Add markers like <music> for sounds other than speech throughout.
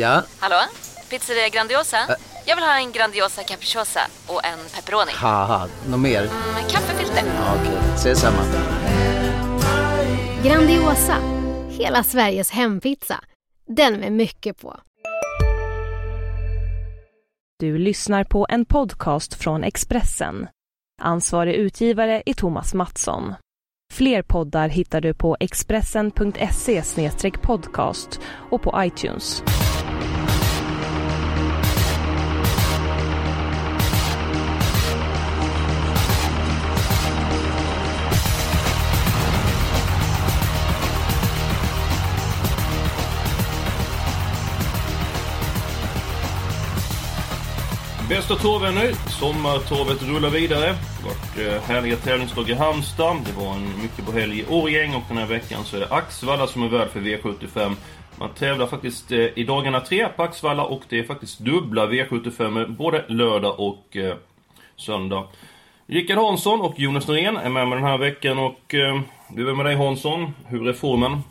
Ja? Hallå? Pizzeria Grandiosa? Jag vill ha en Grandiosa capriciosa och en pepperoni. Haha, något mer? Med kaffefilter. Ja, Okej, ses samma. Grandiosa, hela Sveriges hempizza. Den med mycket på. Du lyssnar på en podcast från Expressen. Ansvarig utgivare är Thomas Mattsson. Fler poddar hittar du på expressen.se podcast och på iTunes. Bästa torvvänner, sommartorvet rullar vidare. Det varit eh, härliga tävlingsdagar i Halmstad. Det var en mycket på helg i Årgäng och den här veckan så är det Axvalla som är värd för V75. Man tävlar faktiskt eh, i dagarna tre på Axvalla och det är faktiskt dubbla V75 både lördag och eh, söndag. Rickard Hansson och Jonas Norén är med mig den här veckan och eh, vi är med dig Hansson. Hur är formen?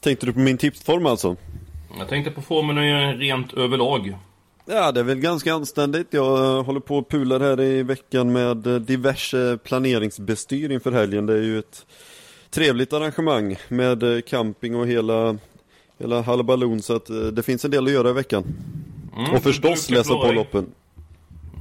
Tänkte du på min tipsform alltså? Jag tänkte på formen rent överlag. Ja, det är väl ganska anständigt. Jag eh, håller på och pular här i veckan med eh, diverse planeringsbestyr inför helgen. Det är ju ett trevligt arrangemang med eh, camping och hela, hela halabalon så att det finns en del att göra i veckan. Mm, och förstås läsa på loppen.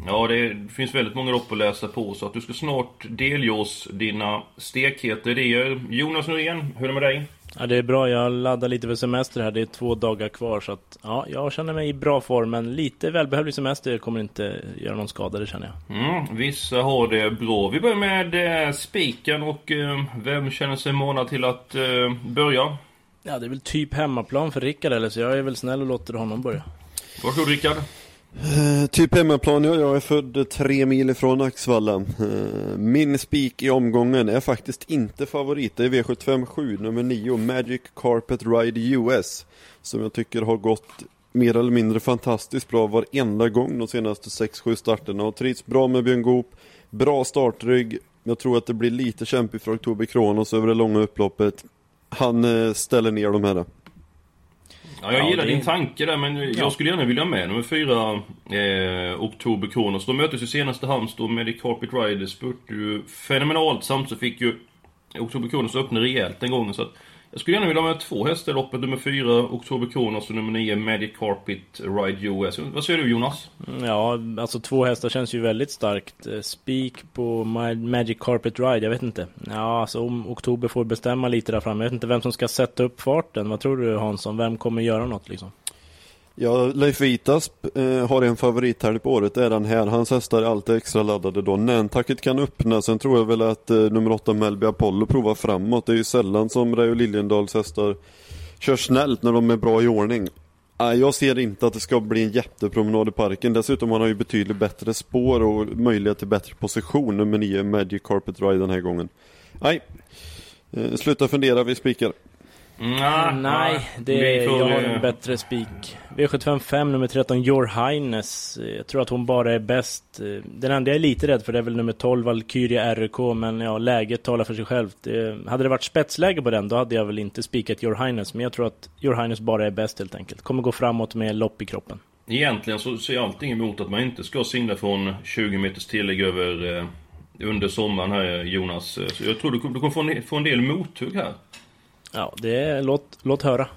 Ja, det finns väldigt många lopp att läsa på så att du ska snart delge oss dina stekheta idéer. Jonas Norén, hur är det med dig? Ja, det är bra. Jag laddar lite för semester här. Det är två dagar kvar. Så att, ja, jag känner mig i bra form. Men lite välbehövlig semester kommer inte göra någon skada, det känner jag. Mm, vissa har det bra. Vi börjar med eh, spiken och eh, vem känner sig manad till att eh, börja? Ja, det är väl typ hemmaplan för Rickard eller så jag är väl snäll och låter honom börja. Varsågod Rickard. Eh, typ hemmaplan, ja, jag är född tre mil ifrån Axvalla. Eh, min spik i omgången är faktiskt inte favorit. Det är V757, nummer 9, Magic Carpet Ride US. Som jag tycker har gått mer eller mindre fantastiskt bra varenda gång de senaste 6-7 starterna. Och trivs bra med Björn Goop, bra startrygg. Jag tror att det blir lite kämpigt för Oktober Kronos över det långa upploppet. Han eh, ställer ner de här. Ja, jag Ja, gillar det- din tanke där, men jag skulle gärna vilja med nummer fyra, eh, Oktober Kronos. De möttes ju senast i Halmstad med i Carpet Ride. Spurtade ju fenomenalt. Samt så fick ju Oktober Kronos öppna rejält den gången. Så att jag skulle gärna vilja ha med två hästar i loppet. Nummer 4, Oktober Kronos och nummer 9, Magic Carpet Ride US. Vad säger du Jonas? Mm, ja, alltså två hästar känns ju väldigt starkt. Eh, Spik på Magic Carpet Ride, jag vet inte. Ja, alltså om Oktober får bestämma lite där framme. Jag vet inte vem som ska sätta upp farten. Vad tror du Hansson? Vem kommer göra något liksom? Ja, Leif Vitasp eh, har en favorithelg på året, det är den här. Hans hästar är alltid extra laddade då. Nantucket kan öppna, sen tror jag väl att eh, nummer 8 Melby Apollo provar framåt. Det är ju sällan som Rayo Liljendals hästar kör snällt när de är bra i ordning. Nej, jag ser inte att det ska bli en jättepromenad i parken. Dessutom har han ju betydligt bättre spår och möjlighet till bättre position, nummer 9 Magic Carpet Ride den här gången. Nej, eh, sluta fundera, vi spikar. Nah, Nej, det är, får, jag har en bättre spik. V755 nummer 13, Your Highness. Jag tror att hon bara är bäst. Den enda jag är lite rädd för det är väl nummer 12, Valkyria RK. Men ja, läget talar för sig självt. Hade det varit spetsläge på den, då hade jag väl inte spikat Your Highness. Men jag tror att Your Highness bara är bäst helt enkelt. Kommer gå framåt med lopp i kroppen. Egentligen så ser jag allting emot att man inte ska singla från 20 meters tillägg över eh, under sommaren här Jonas. Så jag tror du, kommer- du kommer få en, få en del mothugg här. Ja, det är, låt, låt höra.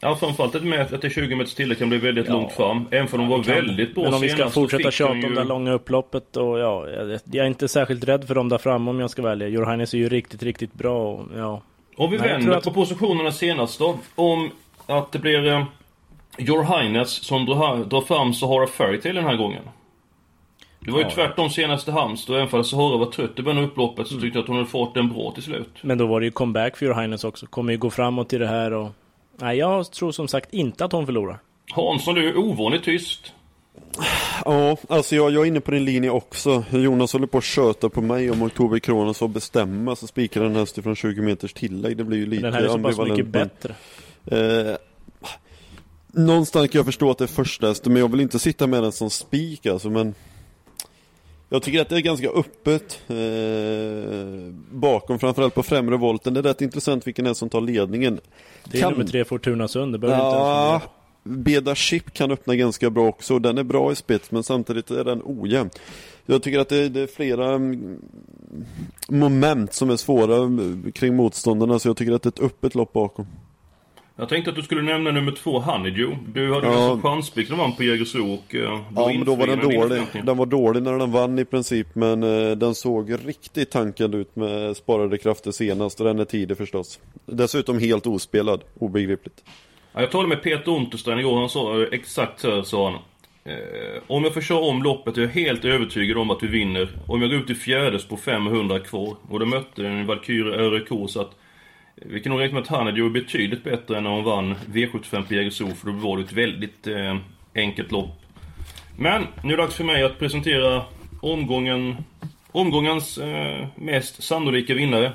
Ja, framförallt att med att det 20 meters tillägg kan bli väldigt Ja. långt fram. Även för de var Kan- väldigt bra Men om vi ska fortsätta tjata om ju- det långa upploppet och ja, jag, är inte särskilt rädd för dem där framme om jag ska välja. Highness är ju riktigt, riktigt bra och ja. Om vi Nej, vänder att- på positionerna senast då. Om att det blir eh, Your Highness som drar, drar fram Sahara Fairytale den här gången. Det var ju Ja. tvärtom senaste Halmstad. Även fast Sahara var trött i början av upploppet så tyckte jag att hon hade fått den bra till slut. Men då var det ju comeback för Highness också. Kommer ju gå framåt i det här och... Nej, jag tror som sagt inte att hon förlorar. Hansson, du är ovanligt tyst. Ja, alltså jag, jag är inne på din linje också. Jonas håller på att köta på mig om Oktober Kronos får bestämma så spikar den häst från 20 meters tillägg. Det blir ju lite Den här är så pass mycket men- bättre. Eh, någonstans kan jag förstå att det är första hästen, men jag vill inte sitta med den som spik alltså, men jag tycker att det är ganska öppet eh, bakom, framförallt på främre volten. Det är rätt intressant vilken häst som tar ledningen. Det är Kan- nummer tre Fortuna Sund, det behöver inte Ja, på. Beda Chip kan öppna ganska bra också. Den är bra i spets men samtidigt är den ojämn. Jag tycker att det, det är flera mm, moment som är svåra mm, kring motståndarna så jag tycker att det är ett öppet lopp bakom. Jag tänkte att du skulle nämna nummer två, Honeydew. Du hade ja. en chanspik när vann på Jägersro och... Uh, ja, men då var den dålig. Den var dålig när den vann i princip, men uh, den såg riktigt tankande ut med sparade krafter senast och den är tidig förstås. Dessutom helt ospelad, obegripligt. Ja, jag talade med Peter Unterstein igår, han sa uh, exakt så här, sa han. Eh, om jag får köra om loppet är jag helt övertygad om att vi vinner. Om jag går ut i fjärdes på 500 kvar. Och då mötte en Valkyrie RK så att vi kan nog räkna med att Hanned gjorde betydligt bättre än när hon vann V75 på Jägersro, för då var det ett väldigt eh, enkelt lopp. Men, nu är det dags för mig att presentera omgången, omgångens eh, mest sannolika vinnare.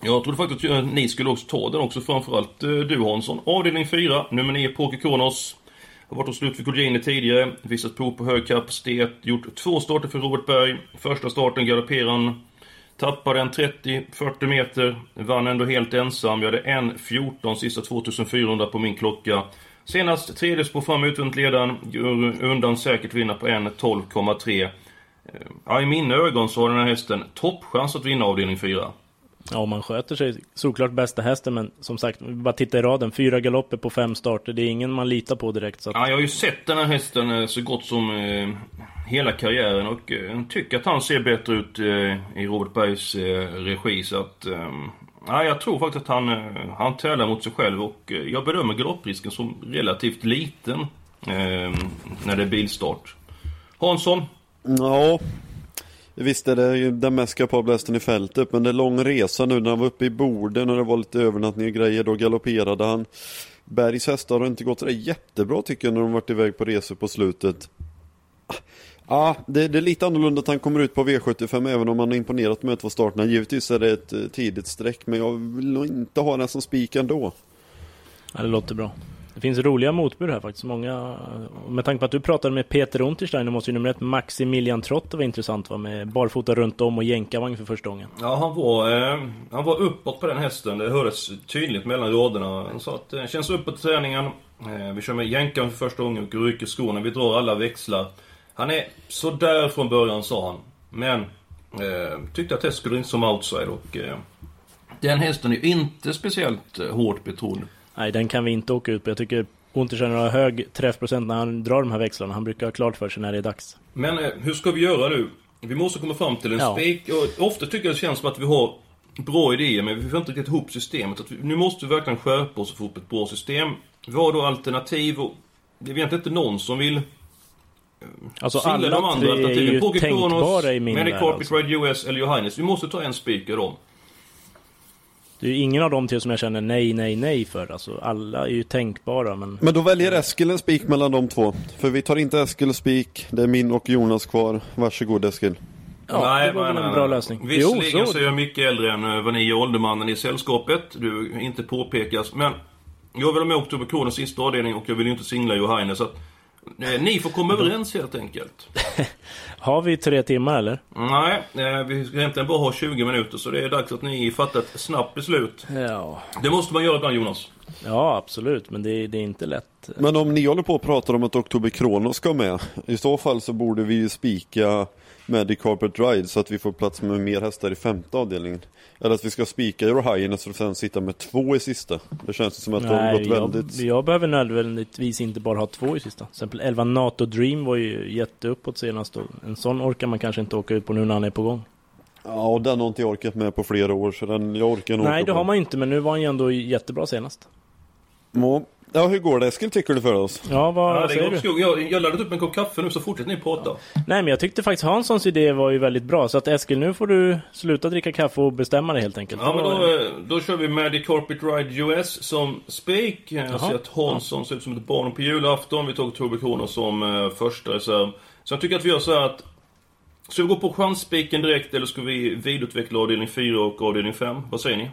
Jag trodde faktiskt att eh, ni skulle också ta den också, framförallt eh, du Hansson. Avdelning 4, nummer 9, Poker Kronos. Har varit hos Ludvig Colgjini tidigare, visat prov på hög kapacitet, gjort två starter för Robert Berg. Första starten galopperar han Tappade en 30-40 meter, vann ändå helt ensam. Jag hade en 14 sista 2400 på min klocka. Senast tredje spår fram utvänt ledaren, undan säkert vinna på en 12,3. Eh, ja, i mina ögon så har den här hästen toppchans att vinna avdelning 4. Ja, man sköter sig såklart bästa hästen, men som sagt, bara titta i raden. Fyra galopper på fem starter, det är ingen man litar på direkt. Så att... Ja, jag har ju sett den här hästen eh, så gott som eh, hela karriären och eh, tycker att han ser bättre ut eh, i Robert Bergs eh, regi. Så att, eh, ja, jag tror faktiskt att han, eh, han tävlar mot sig själv och jag bedömer galopprisken som relativt liten när det är bilstart. Hansson? Ja, Visst är det den mest kapabla hästen i fältet, men det är lång resa nu. När han var uppe i Borden och det var lite övernattning och grejer, då galopperade han. Bergs hästar har inte gått sådär jättebra tycker jag när de varit iväg på resor på slutet. Ja, det, det, är lite annorlunda att han kommer ut på V75 även om han har imponerat med två starterna. Givetvis är det ett eh, tidigt streck, men jag vill nog inte ha den som spik ändå. Ja, det låter bra. Det finns roliga motbud här faktiskt. Många, med tanke på att du pratade med Peter Unterstein, måste ju nummer ett Maximilian Trott vara intressant va? Med barfota runt om och jänkarvagn för första gången. Ja, han var, eh, han var uppåt på den hästen. Det hördes tydligt mellan raderna. Han sa att det eh, känns uppåt i träningen. Eh, vi kör med jänkarvagn för första gången och rycker skorna. Vi drar alla växlar. Han är sådär från början, sa han. Men eh, tyckte att hästen skulle in som outside och eh, den hästen är inte speciellt eh, hårt betrodd. Nej, den kan vi inte åka ut på. Jag tycker Untersteiner har hög träffprocent när han drar de här växlarna. Han brukar ha klart för sig när det är dags. Men eh, hur ska vi göra nu? Vi måste komma fram till en ja. spik. ofta tycker jag det känns som att vi har bra idéer, men vi får inte riktigt ihop systemet. Att vi, nu måste vi verkligen skärpa oss och få upp ett bra system. Vi har då alternativ och det är egentligen inte någon som vill Alltså alla de andra tre är ju tänkbara i min värld. Medicarpet alltså. Ride US eller Johannes. Vi måste ta en speaker dem. Det är ju ingen av de tre som jag känner nej, nej, nej för. Alltså, alla är ju tänkbara, men... Men då väljer Eskil en spik mellan de två. För vi tar inte Eskil spik. Det är min och Jonas kvar. Varsågod Eskil. Ja, nej, det var väl en bra lösning. Visserligen jo, så... så är jag mycket äldre än eh, vad ni är åldermannen i sällskapet. Du inte påpekas. Men jag vill ha med Oktober Kronens sista avdelning och jag vill ju inte singla Johannes. Så att Eh, ni får komma överens helt enkelt. <laughs> har vi tre timmar eller? Nej, eh, vi ska egentligen bara ha 20 minuter så det är dags att ni fattar ett snabbt beslut. Ja. Det måste man göra ibland Jonas. Ja, absolut. Men det, det är inte lätt. Men om ni håller på och pratar om att Oktober Kronos ska med. I så fall så borde vi ju spika Magic Carpet Ride så att vi får plats med mer hästar i femte avdelningen. Eller att vi ska spika Euro Highness och sen sitta med två i sista. Det känns som att Nej, det har gått väldigt... Jag, jag behöver nödvändigtvis inte bara ha två i sista. Till exempel 11 NATO Dream var ju jätteuppåt senast. Och en sån orkar man kanske inte åka ut på nu när han är på gång. Ja, och den har inte jag orkat med på flera år så den, jag orkar nog Nej, det har man inte, men nu var han ju ändå jättebra senast. Ja, Ja, hur går det Eskil tycker du för oss? Ja, vad ja, säger du? Jag, jag laddat upp en kopp kaffe nu så fortsätter ni prata. Ja. Nej, men jag tyckte faktiskt Hanssons idé var ju väldigt bra. Så att Eskil, nu får du sluta dricka kaffe och bestämma dig helt enkelt. Ja, men då, då kör vi Magic Carpet Ride US som spik. Jag ser att Hansson ser ut som ett barn på julafton. Vi tog Torbjörn Kronos som uh, första reserv. Så jag tycker att vi gör så här att Ska vi gå på chansspiken direkt eller ska vi vidareutveckla avdelning 4 och avdelning 5? Vad säger ni?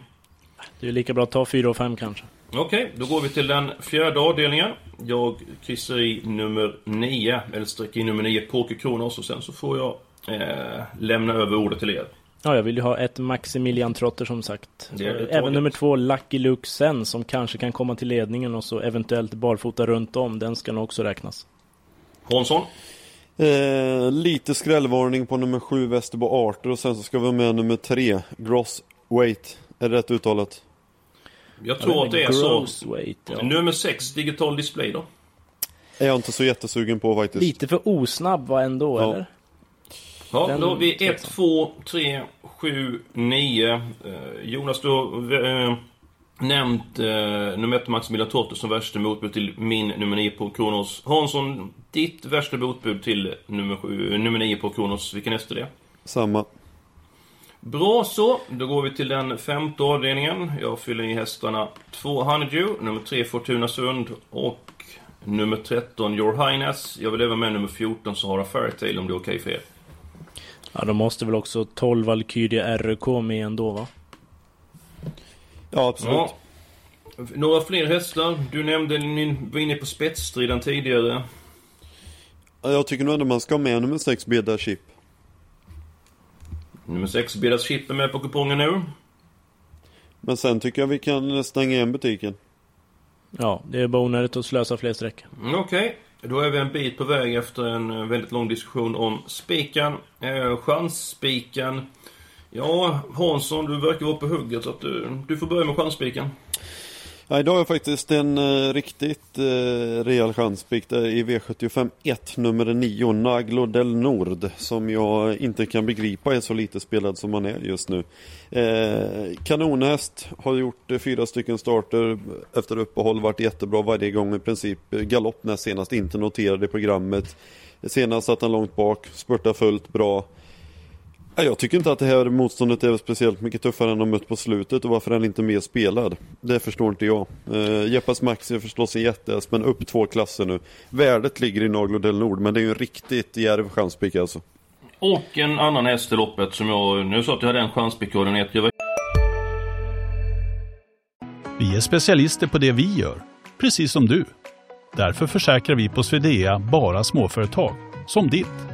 Det är lika bra att ta 4 och 5 kanske. Okej, okay, då går vi till den fjärde avdelningen. Jag kryssar i nummer 9, eller sträcker in nummer 9, Poker Kronos, och sen så får jag eh, lämna över ordet till er. Ja, jag vill ju ha ett Maximilian Trotter som sagt. Även nummer två, Lucky Luke Sen, som kanske kan komma till ledningen och så eventuellt barfota runt om. Den ska nog också räknas. Hansson? Eh, lite skrällvarning på nummer 7 Västerbo Arter och sen så ska vi med nummer 3 Gross Weight. Är det rätt uttalat? Jag tror att det är så. Weight, ja. Nummer 6, digital display då? Är jag inte så jättesugen på faktiskt. Lite för osnabb var ändå, Ja. eller? Ja, Den då har vi 1, tveksam. 2, 3, 7, 9. Jonas, du har eh, nämnt eh, nummer 1 Maximilian Totte som värsta motbud till min nummer 9 på Kronos. Hansson, ditt värsta motbud till nummer, 7, nummer 9 på Kronos. Vilken häst är det? Samma. Bra så, då går vi till den femte avdelningen. Jag fyller i hästarna 2 Honeydew, nummer 3 Fortuna Sund och nummer 13 Your Highness. Jag vill även med nummer 14 Sahara Fairytale om det är okej för er. Ja, de måste väl också 12 Valkyrie RK med ändå, va? Ja, absolut. Ja. Några fler hästar? Du nämnde, ni var inne på spetsstriden tidigare. Ja, Jag tycker nog ändå man ska ha med nummer 6 Beda Chip. Nummer 6 Bedas Chip är med på kupongen nu. Men sen tycker jag vi kan stänga igen butiken. Ja, det är bara onödigt att slösa fler streck. Mm, Okej, då är vi en bit på väg efter en eh, väldigt lång diskussion om spiken. Eh, chansspiken. Ja, Hansson, du verkar vara på hugget så att du, du får börja med chansspiken. Ja, idag har jag faktiskt en eh, riktigt eh, rejäl chanspik eh, i V75 1 nummer 9 Naglo del Nord som jag inte kan begripa är så lite spelad som han är just nu. Eh, kanonhäst, har gjort eh, fyra stycken starter efter uppehåll, varit jättebra varje gång i princip. Eh, galopp näst senast, inte noterad i programmet. Senast satt han långt bak, spurtade fullt bra. Ja, Jag tycker inte att det här motståndet är speciellt mycket tuffare än de mött på slutet och varför är han inte mer spelad? Det förstår inte jag. Uh, Jeppas Maxi är förstås en jättehäst men upp två klasser nu. Värdet ligger i Naglo del Nord men det är ju en riktigt djärv chanspik alltså. Och en annan häst i loppet som jag... Nu sa att jag hade en chanspikkoordinat. Jag var Vi är specialister på det vi gör, precis som du. Därför försäkrar vi på Swedea bara småföretag, som ditt.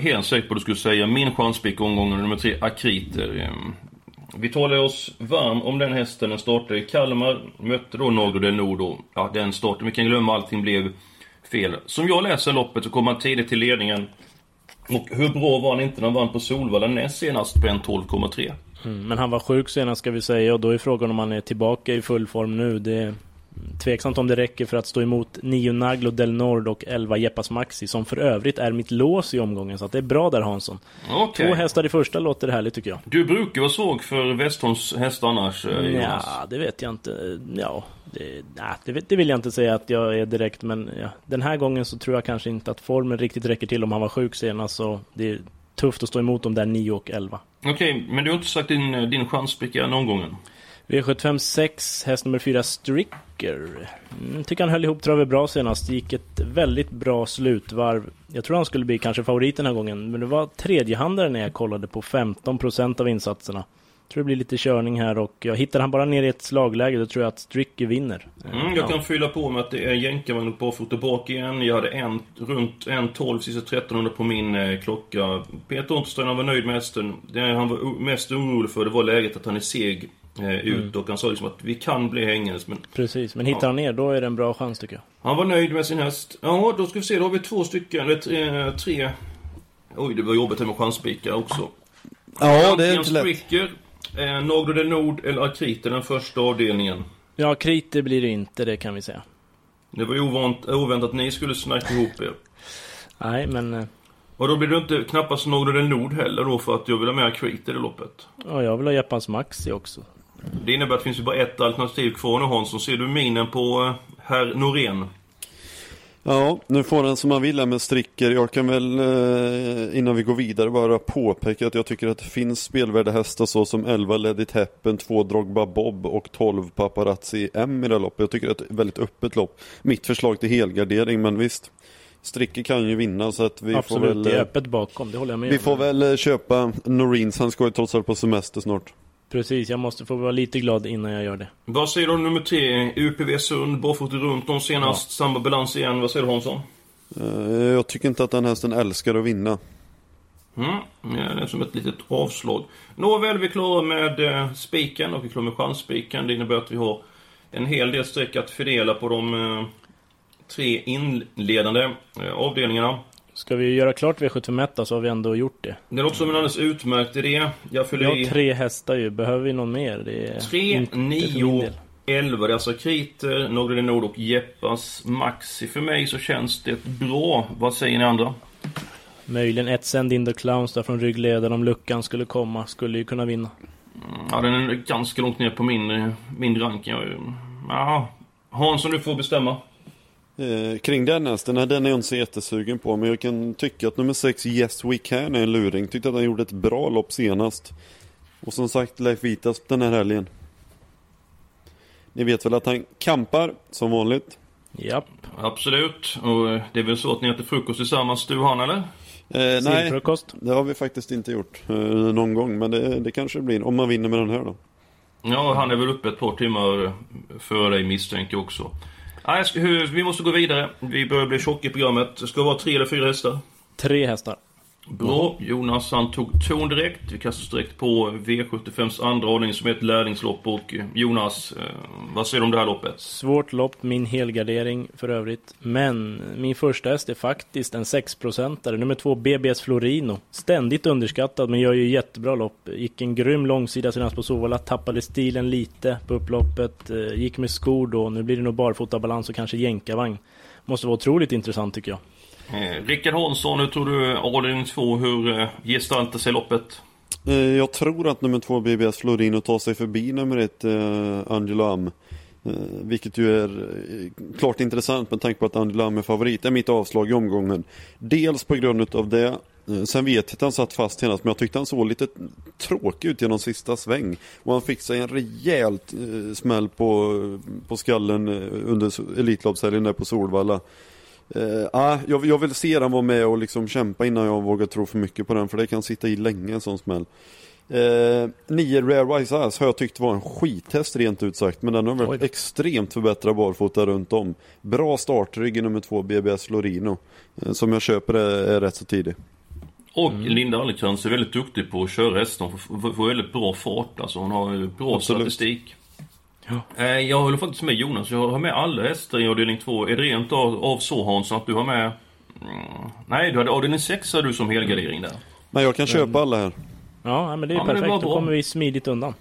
helt säker på att du skulle säga min chanspick omgången nummer tre, Akriter. Ehm, vi talade oss varm om den hästen. Den startade i Kalmar, mötte då Norge del Nord och ja, den starten, vi kan glömma allting blev fel. Som jag läser loppet så kom han tidigt till ledningen. Och hur bra var han inte när han vann på Solvalla näst senast på en 12,3? Mm, men han var sjuk senast ska vi säga och då är frågan om han är tillbaka i full form nu. Det tveksamt om det räcker för att stå emot 9 Naglo del Nord och 11 Jeppas Maxi som för övrigt är mitt lås i omgången. Så att det är bra där Hansson. Okej. Två hästar i första låter härligt tycker jag. Du brukar vara svag för Westholms hästar annars, eh, Jonas. Ja, det vet jag inte. Ja, det, nej, det, det vill jag inte säga att jag är direkt, men ja, den här gången så tror jag kanske inte att formen riktigt räcker till om han var sjuk senast. Så det är tufft att stå emot dem där 9 och 11. Okej, men du har inte sagt din, eh, din chanspick än omgången? V75 6, häst nummer 4, Stricker. Mm, tycker han höll ihop travet bra senast. Gick ett väldigt bra slutvarv. Jag tror han skulle bli kanske favorit den här gången. Men det var tredjehandare när jag kollade på 15% av insatserna. Tror det blir lite körning här och jag hittar han bara ner i ett slagläge då tror jag att Stricker vinner. Mm, jag Ja. kan fylla på med att det är jänkarvagn på fot bak igen. Jag hade en, runt en 12 sista 1300 på min eh, klocka. Peter Untersteiner var nöjd med hästen. Det han var mest orolig för det var läget att han är seg eh, ut Mm. och han sa liksom att vi kan bli hängandes men Precis, men hittar han ner då är det en bra chans tycker jag. han var nöjd med sin häst. Ja, då ska vi se. Då har vi två stycken, eller tre, tre... Oj, det var jobbigt här med chansspikar också. Ja, det är inte lätt. Spricker, eh, del Nord eller Akriter, den första avdelningen. Ja, kriter blir det inte, det kan vi säga. Det var ju ovant, oväntat att ni skulle snacka ihop er. <laughs> Nej, men eh, Och då blir det inte knappast Naglo del Nord heller då för att jag vill ha med Akriter i loppet. ja, jag vill ha Jappans Maxi också. Det innebär att det finns ju bara ett alternativ kvar nu Hansson. Ser du minen på eh, herr Norén? Ja, nu får han som han vill här med stricker. Jag kan väl eh, innan vi går vidare bara påpeka att jag tycker att det finns spelvärda hästar så som 11 Let It Happen, 2 Drogba Bob och 12 Paparazzi M i det här loppet. Jag tycker att det är ett väldigt öppet lopp. Mitt förslag till helgardering, men visst. Stricker kan ju vinna så att vi Absolut, får väl... det är eh, öppet bakom, det håller jag med Vi om. får väl köpa Norins, han ska ju trots allt på semester snart. Precis, jag måste få vara lite glad innan jag gör det. Vad säger du om nummer tre? UPV Sund, barfota runt de senast. Samma balans igen. Vad säger du Hansson? Eh, Jag tycker inte att den hästen älskar att vinna. Mm, ja, det är som ett litet avslag. Nåväl, vi är klara med eh, spiken och vi är klara med chansspiken. Det innebär att vi har en hel del streck att fördela på de eh, tre inledande avdelningarna. Ska vi göra klart V75 då, så har vi ändå gjort det. Det låter som en alldeles utmärkt idé. Jag fyller har i tre hästar ju, behöver vi någon mer? Det är 3, inte för min 9, del. 11. Det är alltså Kriter, Nogre Nord och Jeppas Maxi. För mig så känns det bra. Vad säger ni andra? Möjligen ett Send in the Clowns där från ryggledaren om luckan skulle komma, skulle ju kunna vinna. Ja, den är ganska långt ner på min, min ranking. Jag- Ja, Hansson, du får bestämma. Eh, kring den hästen, den är jag inte så jättesugen på. Men jag kan tycka att nummer 6 Yes We Can är en luring. Tyckte att han gjorde ett bra lopp senast. Och som sagt Leif Vitas den här helgen. Ni vet väl att han kampar som vanligt. Japp. Absolut. Och eh, det är väl så att ni äter frukost tillsammans, du och han, eller? Eh, nej, Sillfrukost. det har vi faktiskt inte gjort eh, någon gång. Men det, det kanske blir om man vinner med den här då. Ja, han är väl uppe ett par timmar före dig misstänker jag också. Nej, vi måste gå vidare. Vi börjar bli tjocka i programmet. Det ska vara tre eller fyra hästar. Tre hästar. Bra. Jonas han tog ton direkt. Vi kastar oss direkt på V75s andra avdelning som är ett lärlingslopp. Och eh, Jonas, eh, vad säger du om det här loppet? Svårt lopp, min helgardering för övrigt. Men min första häst är faktiskt en 6-procentare. Nummer två BBS Florino. Ständigt underskattad men gör ju jättebra lopp. Gick en grym långsida senast på Sovalla. Tappade stilen lite på upploppet. Eh, Gick med skor då. Nu blir det nog barfotabalans och kanske jänkarvagn. Måste vara otroligt intressant tycker jag. Eh, Rickard Hansson, hur tror du avdelning 2, hur eh, gestaltar sig loppet? Eh, jag tror att nummer 2, BBS Florino tar sig förbi nummer 1, eh, Angela Am. Eh, vilket ju är eh, klart intressant med tanke på att Angelo Am är favorit. Det är mitt avslag i omgången. Dels på grund av det. Eh, sen vet jag att han satt fast senast men jag tyckte han såg lite tråkig ut genom sista sväng. Och han fick sig en rejält eh, smäll på, på skallen eh, under Elitloppshelgen där på Solvalla. Uh, jag, jag vill se den vara med och liksom kämpa innan jag vågar tro för mycket på den för det kan sitta i länge en sån smäll. Uh, nio Rare Wise Ass har jag tyckt var en skithäst rent ut sagt men den har varit Oj. extremt förbättrad barfota runt om. Bra startrygg i nummer två BBS Lorino eh, som jag köper är, är rätt så tidig. Och Mm. Linda Allercrantz är väldigt duktig på att köra hästar. Hon får, väldigt bra fart. Alltså hon har bra Absolut. statistik. Eh, Jag håller faktiskt med Jonas. Jag har med alla hästar i avdelning 2. Är det rent av, av så Hansson att du har med... Mm, nej, du hade avdelning 6 har du som helgardering där. Men jag kan köpa alla här. Ja, men det är Ja, det perfekt. var Då kommer vi smidigt undan.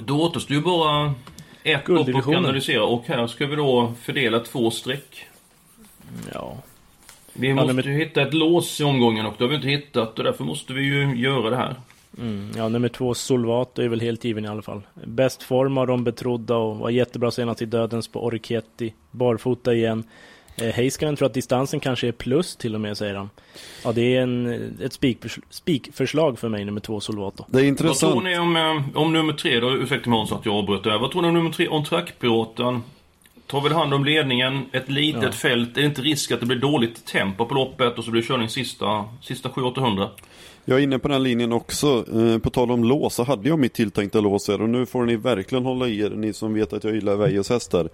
Då återstår ju bara ett lopp att analysera. Och här ska vi då fördela två streck. Ja. Vi måste ju hitta ett lås i omgången och det har vi inte hittat. Och därför måste vi ju göra det här. Mm, ja, nummer två Solvato är väl helt given i alla fall. Bäst form av de betrodda och var jättebra senast i Dödens på Orchetti. Barfota igen. Eh, Heiskanen tror att distansen kanske är plus till och med, säger han. Ja, det är en, ett spikförs- spikförslag för mig, nummer två Solvato. Det är Vad intressant. tror ni om, eh, om nummer tre då? Ursäkta mig Hans att jag avbröt där. Vad tror ni om nummer tre? Om trackpiraten? Tar väl hand om ledningen, ett litet Ja. fält. Är det inte risk att det blir dåligt tempo på loppet och så blir det körning sista, sista 700-800? Jag är inne på den linjen också. Eh, På tal om lås så hade jag mitt tilltänkta lås här och nu får ni verkligen hålla i er, ni som vet att jag gillar Vejos hästar.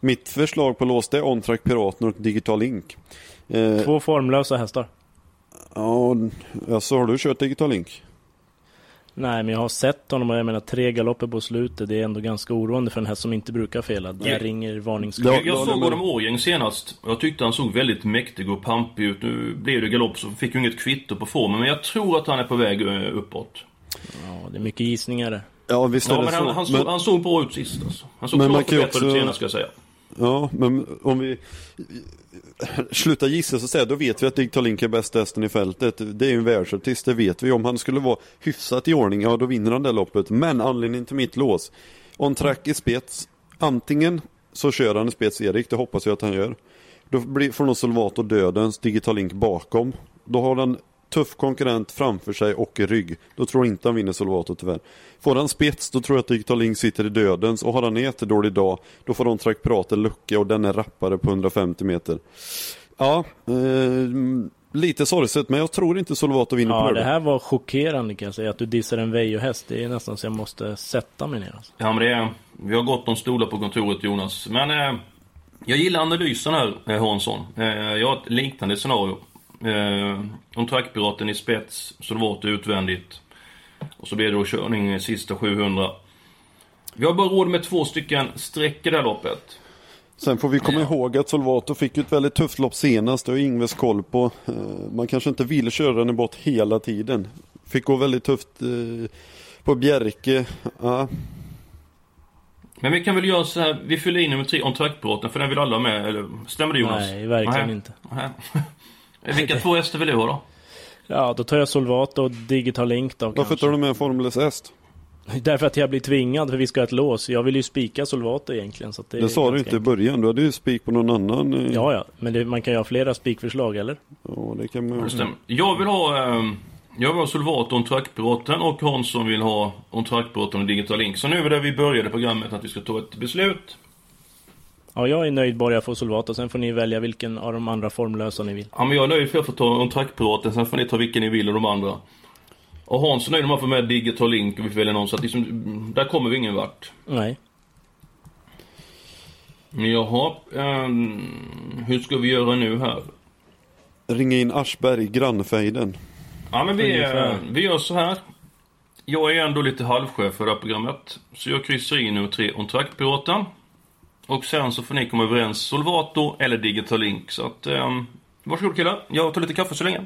Mitt förslag på lås det är OnTrack Piraten och Digital Link. Eh, Två formlösa hästar. ja, alltså har du kört Digital Link? Nej, men jag har sett honom och jag menar tre galopper på slutet. Det är ändå ganska oroande för en häst som inte brukar fela. Där Ja. ringer varningsklockan. Ja, Jag, jag ja, såg honom Årgäng senast. Jag tyckte han såg väldigt mäktig och pampig ut. Nu blev det galopp så fick ju inget kvitto på formen. Men jag tror att han är på väg eh, uppåt. Ja, det är mycket gissningar där. Ja, visst är Ja, det men så. han, han, såg, men, han såg bra ut sist alltså. Han såg Men klart förbättrad ut också- senast ska jag säga ja, men om vi slutar gissa så säga, då vet vi att Digital Link är bästa hästen i fältet. Det är ju en världsartist, det vet vi. Om han skulle vara hyfsat i ordning, ja då vinner han det loppet. Men anledningen till mitt lås, on track i spets, antingen så kör han i spets Erik, det hoppas jag att han gör. Då blir, får nog Solvato dödens Digital Link bakom. Då har den tuff konkurrent framför sig och i rygg. Då tror jag inte han vinner Solvato tyvärr. Får han spets då tror jag att Digital Link sitter i dödens och har han en jättedålig dag då får de track prata lucka och den är rappare på 150 meter. Ja, eh, lite sorgset men jag tror inte Solvato vinner Ja, på det det. här var chockerande kan jag säga. Att du dissar en Veijo-häst. Det är nästan så jag måste sätta mig ner. Alltså. Ja, men det är, vi har gott om stolar på kontoret Jonas. Men eh, jag gillar analysen här, eh, Hansson. Eh, jag har ett liknande scenario. Eh, om trackpiraten i spets, Solvato utvändigt. Och så blir det då körning i sista 700. Vi har bara råd med två stycken streck i det här loppet. Sen får vi komma ihåg att Solvato fick ett väldigt tufft lopp senast. Det har Ingves koll på. Eh, Man kanske inte vill köra den bort hela tiden. Fick gå väldigt tufft eh, på Bjerke. Ja, Men vi kan väl göra så här, vi fyller in nummer tre om trackpiraten för den vill alla ha med, eller stämmer det Jonas? Nej, verkligen inte. Nej. Vilka två hästar vill du ha då? Ja, då tar jag Solvato och Digital Link då Varför kanske. tar du med Formel häst? Därför att jag blir tvingad, för vi ska ha ett lås. Jag vill ju spika Solvato egentligen. Så att det Det sa du inte i enkelt. början. Du hade ju spik på någon annan. eh, Ja, ja. Men det, man kan ju ha flera spikförslag, eller? ja det kan man stämmer. Jag vill ha, eh, jag vill ha Solvato om trackpiraten och Hansson vill ha om trackpiraten och Digital Link. Så nu är det vi började programmet att vi ska ta ett beslut. Ja, jag är nöjd bara jag får Solvato. Sen får ni välja vilken av de andra formlösa ni vill. Ja, men jag är nöjd för att jag får ta om trackpiraten, sen får ni ta vilken ni vill av de andra. Och Hansson är nöjd om han får med Digital Link och vi får välja någon, så att liksom, där kommer vi ingen vart. Nej. Jaha, ehm, hur ska vi göra nu här? Ringa in Aschberg, grannfejden. Ja men vi, Ungefär. eh, vi gör så här. Jag är ändå lite halvchef för det här programmet. Så jag kryssar in nummer tre om trackpiraten. Och sen så får ni komma överens Solvato eller Digital Link. Så att, um, varsågod killar. Jag tar lite kaffe så länge.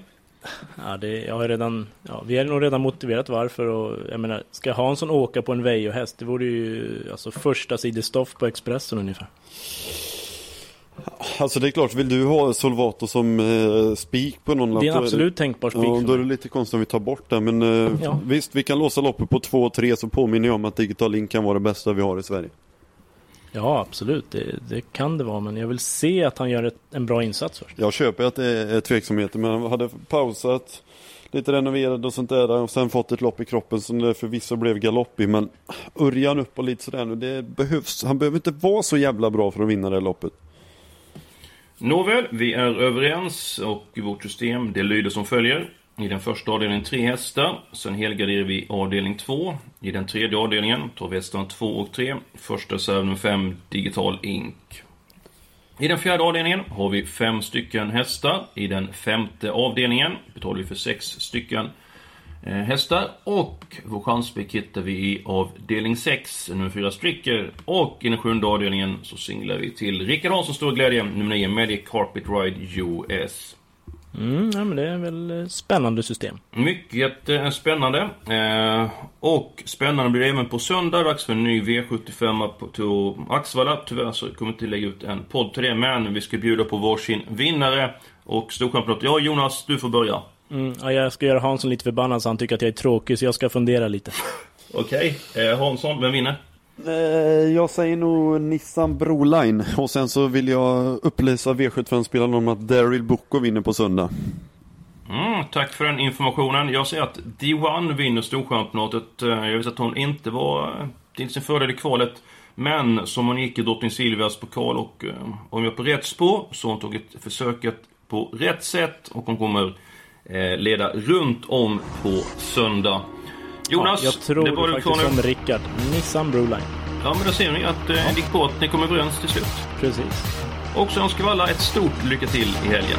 Ja, det, jag har redan, ja, vi har nog redan motiverat varför och jag menar, ska Hansson åka på en Veijo-häst? Det vore ju alltså första sidestoff på Expressen ungefär. Alltså det är klart, vill du ha Solvato som eh, spik på någon? Det är en absolut tänkbar spik Ja, då är det lite konstigt om vi tar bort det. Men eh, Ja. visst, vi kan låsa loppet på 2-3 så påminner jag om att Digital Link kan vara det bästa vi har i Sverige. Ja, absolut. Det, det kan det vara, men jag vill se att han gör ett, en bra insats först. Jag köper att det är tveksamheter men han hade pausat lite renoverad och sånt där och sen fått ett lopp i kroppen som det förvisso blev galopp i men Örjan upp och lite sådär nu det behövs, han behöver inte vara så jävla bra för att vinna det här loppet. Nåväl, vi är överens och vårt system det lyder som följer. I den första avdelningen tre hästar, sen helgarderar vi avdelning två. I den tredje avdelningen tar vi hästarna två och tre. Första reserv nummer fem, Digital Ink. I den fjärde avdelningen har vi fem stycken hästar. I den femte avdelningen betalar vi för sex stycken eh, hästar. Och vår chansspik hittar vi i avdelning 6, nummer 4 Stricker. Och i den sjunde avdelningen så singlar vi till Rickard Hansson stor glädje, nummer 9 Magic Carpet Ride US. Mm, ja, men det är väl eh, spännande system. Mycket eh, spännande. Eh, och spännande blir det även på söndag. Dags för en ny V75 på till Axvalla. Tyvärr så kommer vi inte lägga ut en podd till det. Men vi ska bjuda på varsin vinnare. Och Storchampionat. Ja Jonas, du får börja. Mm, ja, jag ska göra Hansson lite förbannad så han tycker att jag är tråkig, så jag ska fundera lite. <laughs> Okej. Eh, Hansson, vem vinner? Eh, jag säger nog Nissan Broline och sen så vill jag upplysa V75-spelarna om att Daryl Boko vinner på söndag. Mm, tack för den informationen. Jag säger att D1 vinner Storchampionatet. Eh, jag visste att hon inte var eh, till sin fördel i kvalet. Men som hon gick i Drottning Silvias pokal och om jag är på rätt spår så har hon tagit försöket på rätt sätt och hon kommer leda runt om på söndag. Jonas, ja, jag tror det var du kvar faktiskt som Rickard. Nissan Broline. Ja, men då ser ni att eh, det gick bra att ni kom överens till slut. Precis. Och så önskar vi alla ett stort lycka till i helgen.